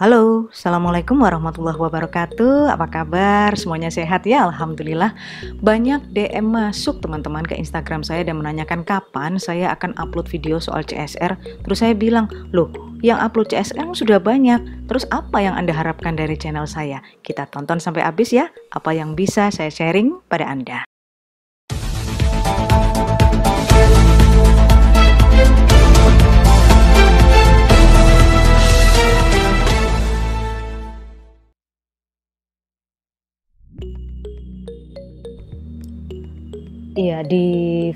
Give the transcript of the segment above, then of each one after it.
Halo, Assalamualaikum warahmatullahi wabarakatuh Apa kabar? Semuanya sehat ya? Alhamdulillah Banyak DM masuk teman-teman ke Instagram saya Dan menanyakan kapan saya akan upload video soal CSR Terus saya bilang, loh yang upload CSR sudah banyak Terus apa yang Anda harapkan dari channel saya? Kita tonton sampai habis ya Apa yang bisa saya sharing pada Anda Iya, di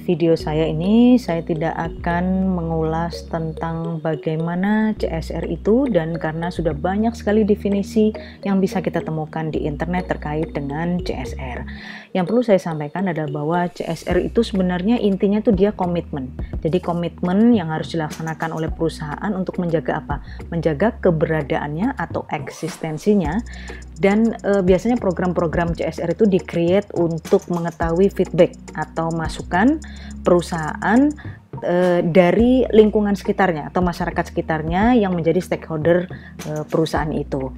video saya ini saya tidak akan mengulas tentang bagaimana CSR itu dan karena sudah banyak sekali definisi yang bisa kita temukan di internet terkait dengan CSR. Yang perlu saya sampaikan adalah bahwa CSR itu sebenarnya intinya itu dia komitmen. Jadi komitmen yang harus dilaksanakan oleh perusahaan untuk menjaga apa? Menjaga keberadaannya atau eksistensinya dan e, biasanya program-program CSR itu di-create untuk mengetahui feedback atau masukan perusahaan e, dari lingkungan sekitarnya atau masyarakat sekitarnya yang menjadi stakeholder e, perusahaan itu.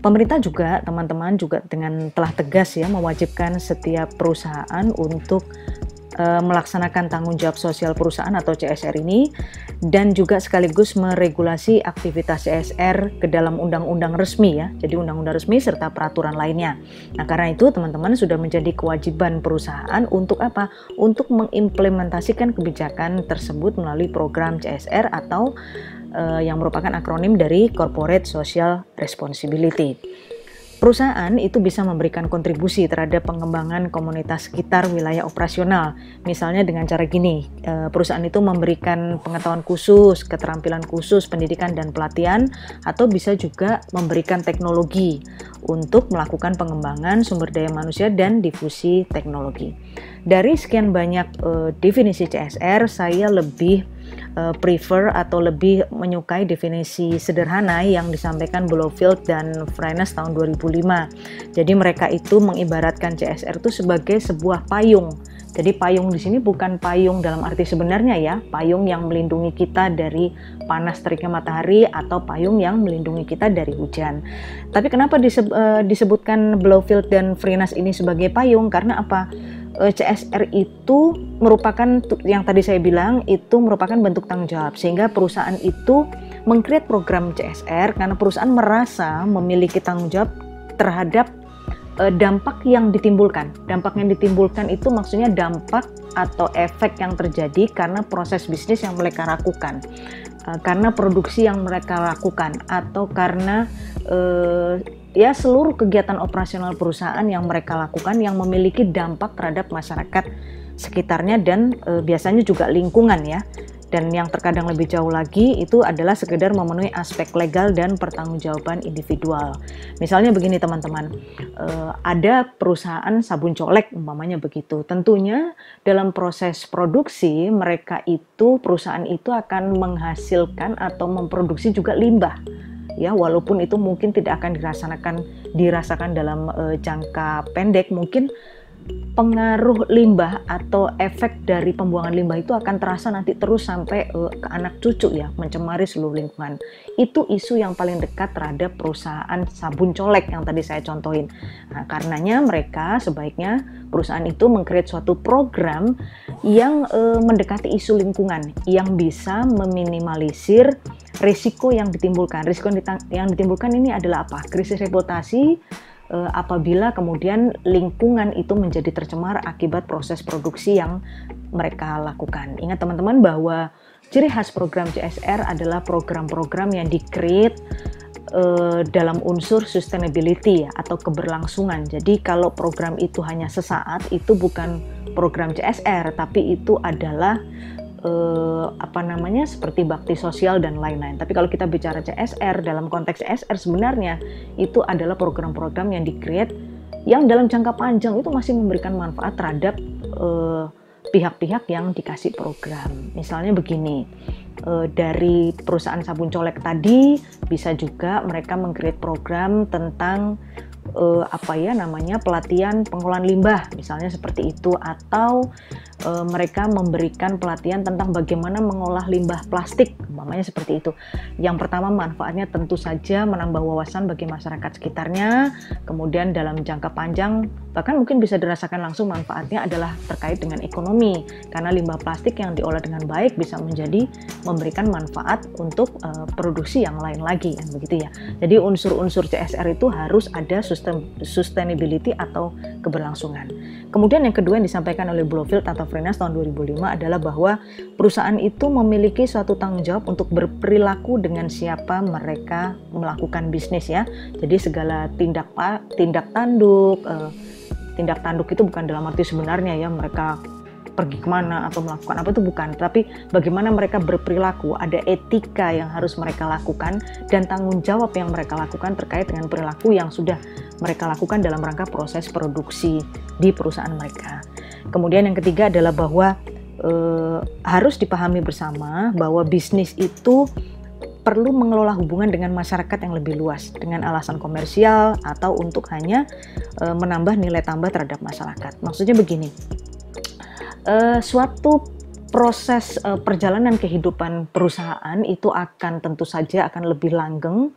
Pemerintah juga teman-teman juga dengan telah tegas ya mewajibkan setiap perusahaan untuk Eh, melaksanakan tanggung jawab sosial perusahaan atau CSR ini dan juga sekaligus meregulasi aktivitas CSR ke dalam undang-undang resmi ya. Jadi undang-undang resmi serta peraturan lainnya. Nah, karena itu teman-teman sudah menjadi kewajiban perusahaan untuk apa? Untuk mengimplementasikan kebijakan tersebut melalui program CSR atau uh, yang merupakan akronim dari Corporate Social Responsibility. Perusahaan itu bisa memberikan kontribusi terhadap pengembangan komunitas sekitar wilayah operasional. Misalnya dengan cara gini, eh, perusahaan itu memberikan pengetahuan khusus, keterampilan khusus, pendidikan dan pelatihan, atau bisa juga memberikan teknologi untuk melakukan pengembangan sumber daya manusia dan difusi teknologi. Dari sekian banyak uh, definisi CSR, saya lebih uh, prefer atau lebih menyukai definisi sederhana yang disampaikan Blowfield dan Frenes tahun 2005. Jadi mereka itu mengibaratkan CSR itu sebagai sebuah payung. Jadi payung di sini bukan payung dalam arti sebenarnya ya, payung yang melindungi kita dari panas teriknya matahari atau payung yang melindungi kita dari hujan. Tapi kenapa disebutkan Blowfield dan Frenes ini sebagai payung? Karena apa? Eh, CSR itu merupakan yang tadi saya bilang itu merupakan bentuk tanggung jawab sehingga perusahaan itu mengkreat program CSR karena perusahaan merasa memiliki tanggung jawab terhadap uh, dampak yang ditimbulkan. Dampak yang ditimbulkan itu maksudnya dampak atau efek yang terjadi karena proses bisnis yang mereka lakukan, uh, karena produksi yang mereka lakukan, atau karena ya seluruh kegiatan operasional perusahaan yang mereka lakukan yang memiliki dampak terhadap masyarakat sekitarnya dan e, biasanya juga lingkungan ya. Dan yang terkadang lebih jauh lagi itu adalah sekedar memenuhi aspek legal dan pertanggungjawaban individual. Misalnya begini teman-teman, e, ada perusahaan sabun colek umpamanya begitu. Tentunya dalam proses produksi mereka itu perusahaan itu akan menghasilkan atau memproduksi juga limbah ya walaupun itu mungkin tidak akan dirasakan dirasakan dalam uh, jangka pendek mungkin pengaruh limbah atau efek dari pembuangan limbah itu akan terasa nanti terus sampai uh, ke anak cucu ya, mencemari seluruh lingkungan. Itu isu yang paling dekat terhadap perusahaan sabun colek yang tadi saya contohin. Nah, karenanya mereka sebaiknya perusahaan itu mengkreat suatu program yang uh, mendekati isu lingkungan yang bisa meminimalisir risiko yang ditimbulkan. Risiko yang ditimbulkan ini adalah apa? Krisis reputasi uh, apabila kemudian lingkungan itu menjadi tercemar akibat proses produksi yang mereka lakukan. Ingat teman-teman bahwa ciri khas program CSR adalah program-program yang di-create uh, dalam unsur sustainability atau keberlangsungan. Jadi kalau program itu hanya sesaat itu bukan program CSR tapi itu adalah eh, apa namanya seperti bakti sosial dan lain-lain. Tapi kalau kita bicara CSR dalam konteks CSR sebenarnya itu adalah program-program yang di-create yang dalam jangka panjang itu masih memberikan manfaat terhadap eh, pihak-pihak yang dikasih program. Misalnya begini, eh, dari perusahaan sabun colek tadi bisa juga mereka mengcreate program tentang uh, apa ya namanya pelatihan pengolahan limbah misalnya seperti itu atau uh, mereka memberikan pelatihan tentang bagaimana mengolah limbah plastik, umpamanya seperti itu. Yang pertama manfaatnya tentu saja menambah wawasan bagi masyarakat sekitarnya, kemudian dalam jangka panjang bahkan mungkin bisa dirasakan langsung manfaatnya adalah terkait dengan ekonomi karena limbah plastik yang diolah dengan baik bisa menjadi memberikan manfaat untuk uh, produksi yang lain lagi, kan begitu ya. Jadi unsur-unsur CSR itu harus ada sustainability atau keberlangsungan. Kemudian yang kedua yang disampaikan oleh Blofield atau Frenas tahun 2005 adalah bahwa perusahaan itu memiliki suatu tanggung jawab untuk berperilaku dengan siapa mereka melakukan bisnis ya. Jadi segala tindak tindak tanduk, eh, tindak tanduk itu bukan dalam arti sebenarnya ya mereka pergi ke mana atau melakukan apa itu bukan, tapi bagaimana mereka berperilaku, ada etika yang harus mereka lakukan dan tanggung jawab yang mereka lakukan terkait dengan perilaku yang sudah mereka lakukan dalam rangka proses produksi di perusahaan mereka. Kemudian yang ketiga adalah bahwa e, harus dipahami bersama bahwa bisnis itu perlu mengelola hubungan dengan masyarakat yang lebih luas dengan alasan komersial atau untuk hanya e, menambah nilai tambah terhadap masyarakat. Maksudnya begini, uh, suatu proses uh, perjalanan kehidupan perusahaan itu akan tentu saja akan lebih langgeng.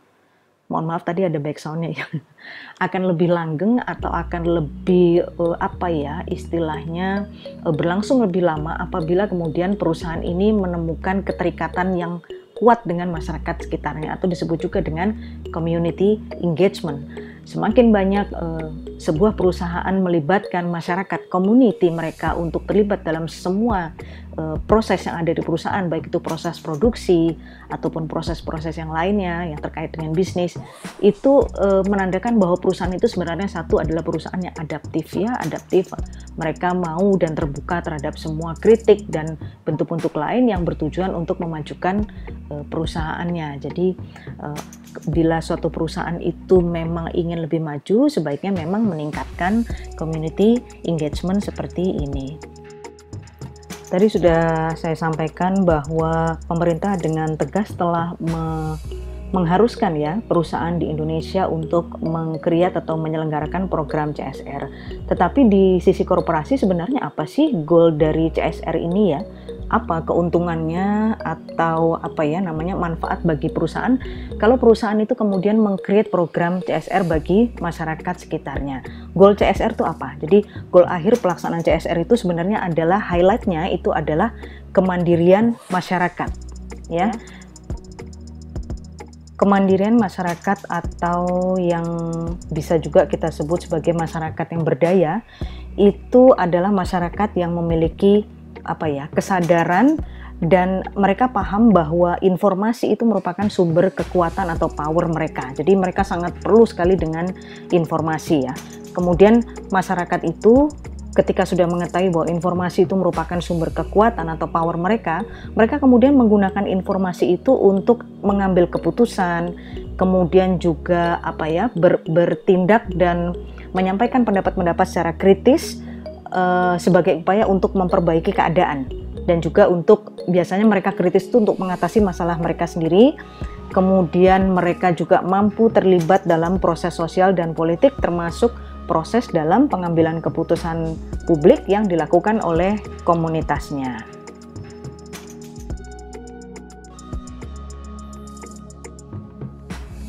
Mohon maaf tadi ada backsoundnya ya. akan lebih langgeng atau akan lebih uh, apa ya istilahnya uh, berlangsung lebih lama apabila kemudian perusahaan ini menemukan keterikatan yang kuat dengan masyarakat sekitarnya atau disebut juga dengan community engagement semakin banyak uh, sebuah perusahaan melibatkan masyarakat, community mereka untuk terlibat dalam semua uh, proses yang ada di perusahaan, baik itu proses produksi ataupun proses-proses yang lainnya yang terkait dengan bisnis, itu uh, menandakan bahwa perusahaan itu sebenarnya satu adalah perusahaan yang adaptif ya, adaptif. Mereka mau dan terbuka terhadap semua kritik dan bentuk-bentuk lain yang bertujuan untuk memajukan uh, perusahaannya. Jadi uh, bila suatu perusahaan itu memang ingin lebih maju, sebaiknya memang meningkatkan community engagement seperti ini. Tadi sudah saya sampaikan bahwa pemerintah dengan tegas telah me mengharuskan ya perusahaan di Indonesia untuk mengkreat atau menyelenggarakan program CSR. Tetapi di sisi korporasi sebenarnya apa sih goal dari CSR ini ya? Apa keuntungannya atau apa ya namanya manfaat bagi perusahaan kalau perusahaan itu kemudian mengcreate program CSR bagi masyarakat sekitarnya. Goal CSR itu apa? Jadi goal akhir pelaksanaan CSR itu sebenarnya adalah highlightnya itu adalah kemandirian masyarakat, ya. Kemandirian masyarakat atau yang bisa juga kita sebut sebagai masyarakat yang berdaya itu adalah masyarakat yang memiliki apa ya kesadaran dan mereka paham bahwa informasi itu merupakan sumber kekuatan atau power mereka. Jadi mereka sangat perlu sekali dengan informasi ya. Kemudian masyarakat itu ketika sudah mengetahui bahwa informasi itu merupakan sumber kekuatan atau power mereka, mereka kemudian menggunakan informasi itu untuk mengambil keputusan, kemudian juga apa ya ber, bertindak dan menyampaikan pendapat-pendapat secara kritis uh, sebagai upaya untuk memperbaiki keadaan dan juga untuk biasanya mereka kritis itu untuk mengatasi masalah mereka sendiri. Kemudian mereka juga mampu terlibat dalam proses sosial dan politik termasuk proses dalam pengambilan keputusan publik yang dilakukan oleh komunitasnya.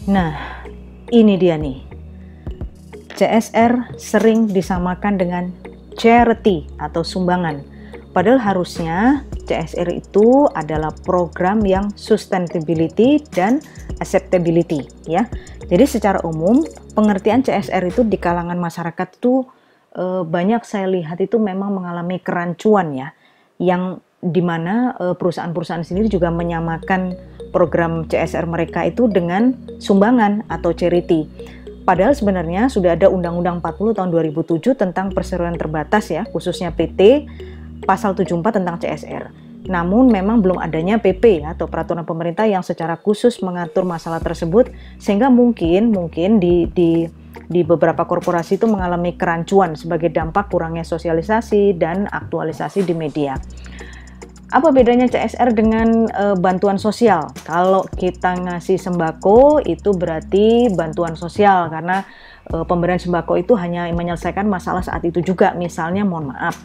Nah, ini dia nih. CSR sering disamakan dengan charity atau sumbangan. Padahal harusnya CSR itu adalah program yang sustainability dan acceptability ya. Jadi secara umum pengertian CSR itu di kalangan masyarakat itu e, banyak saya lihat itu memang mengalami kerancuan ya yang di mana e, perusahaan-perusahaan sendiri juga menyamakan program CSR mereka itu dengan sumbangan atau charity. Padahal sebenarnya sudah ada Undang-Undang 40 tahun 2007 tentang perseroan terbatas ya, khususnya PT pasal 74 tentang CSR. Namun memang belum adanya PP ya, atau peraturan pemerintah yang secara khusus mengatur masalah tersebut sehingga mungkin mungkin di di di beberapa korporasi itu mengalami kerancuan sebagai dampak kurangnya sosialisasi dan aktualisasi di media. Apa bedanya CSR dengan e, bantuan sosial? Kalau kita ngasih sembako itu berarti bantuan sosial karena e, pemberian sembako itu hanya menyelesaikan masalah saat itu juga. Misalnya mohon maaf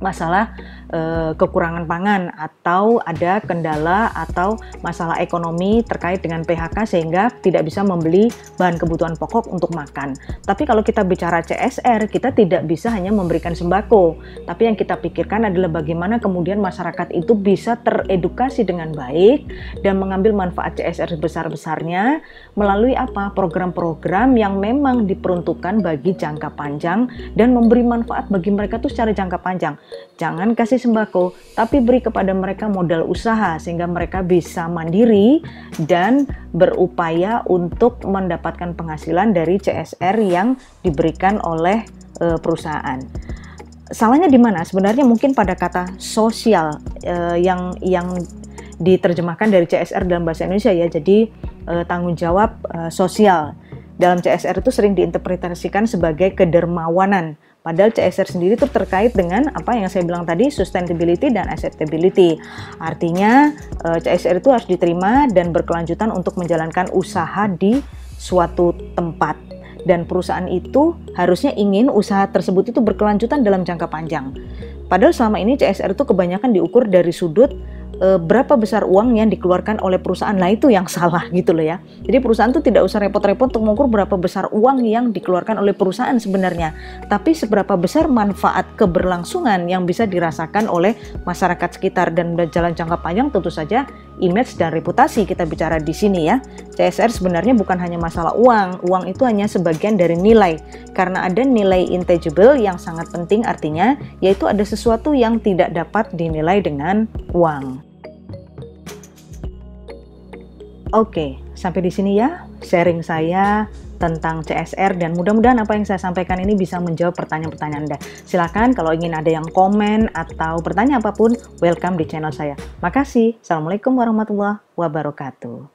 masalah eh, kekurangan pangan atau ada kendala atau masalah ekonomi terkait dengan PHK sehingga tidak bisa membeli bahan kebutuhan pokok untuk makan. Tapi kalau kita bicara CSR, kita tidak bisa hanya memberikan sembako, tapi yang kita pikirkan adalah bagaimana kemudian masyarakat itu bisa teredukasi dengan baik dan mengambil manfaat CSR sebesar-besarnya melalui apa? program-program yang memang diperuntukkan bagi jangka panjang dan memberi manfaat bagi mereka itu secara jangka panjang. Jangan kasih sembako, tapi beri kepada mereka modal usaha sehingga mereka bisa mandiri dan berupaya untuk mendapatkan penghasilan dari CSR yang diberikan oleh e, perusahaan. Salahnya di mana? Sebenarnya mungkin pada kata sosial e, yang yang diterjemahkan dari CSR dalam bahasa Indonesia ya. Jadi e, tanggung jawab e, sosial dalam CSR itu sering diinterpretasikan sebagai kedermawanan Padahal CSR sendiri itu terkait dengan apa yang saya bilang tadi, sustainability dan acceptability. Artinya eh, CSR itu harus diterima dan berkelanjutan untuk menjalankan usaha di suatu tempat. Dan perusahaan itu harusnya ingin usaha tersebut itu berkelanjutan dalam jangka panjang. Padahal selama ini CSR itu kebanyakan diukur dari sudut e, berapa besar uang yang dikeluarkan oleh perusahaan. Nah itu yang salah gitu loh ya. Jadi perusahaan itu tidak usah repot-repot untuk mengukur berapa besar uang yang dikeluarkan oleh perusahaan sebenarnya. Tapi seberapa besar manfaat keberlangsungan yang bisa dirasakan oleh masyarakat sekitar dan jalan jangka panjang tentu saja image dan reputasi kita bicara di sini ya. CSR sebenarnya bukan hanya masalah uang. Uang itu hanya sebagian dari nilai. Karena ada nilai intangible yang sangat penting artinya yaitu ada sesuatu yang tidak dapat dinilai dengan uang. Oke, sampai di sini ya sharing saya tentang CSR dan mudah-mudahan apa yang saya sampaikan ini bisa menjawab pertanyaan-pertanyaan Anda. Silakan kalau ingin ada yang komen atau bertanya apa pun, welcome di channel saya. Makasih. Assalamualaikum warahmatullahi wabarakatuh.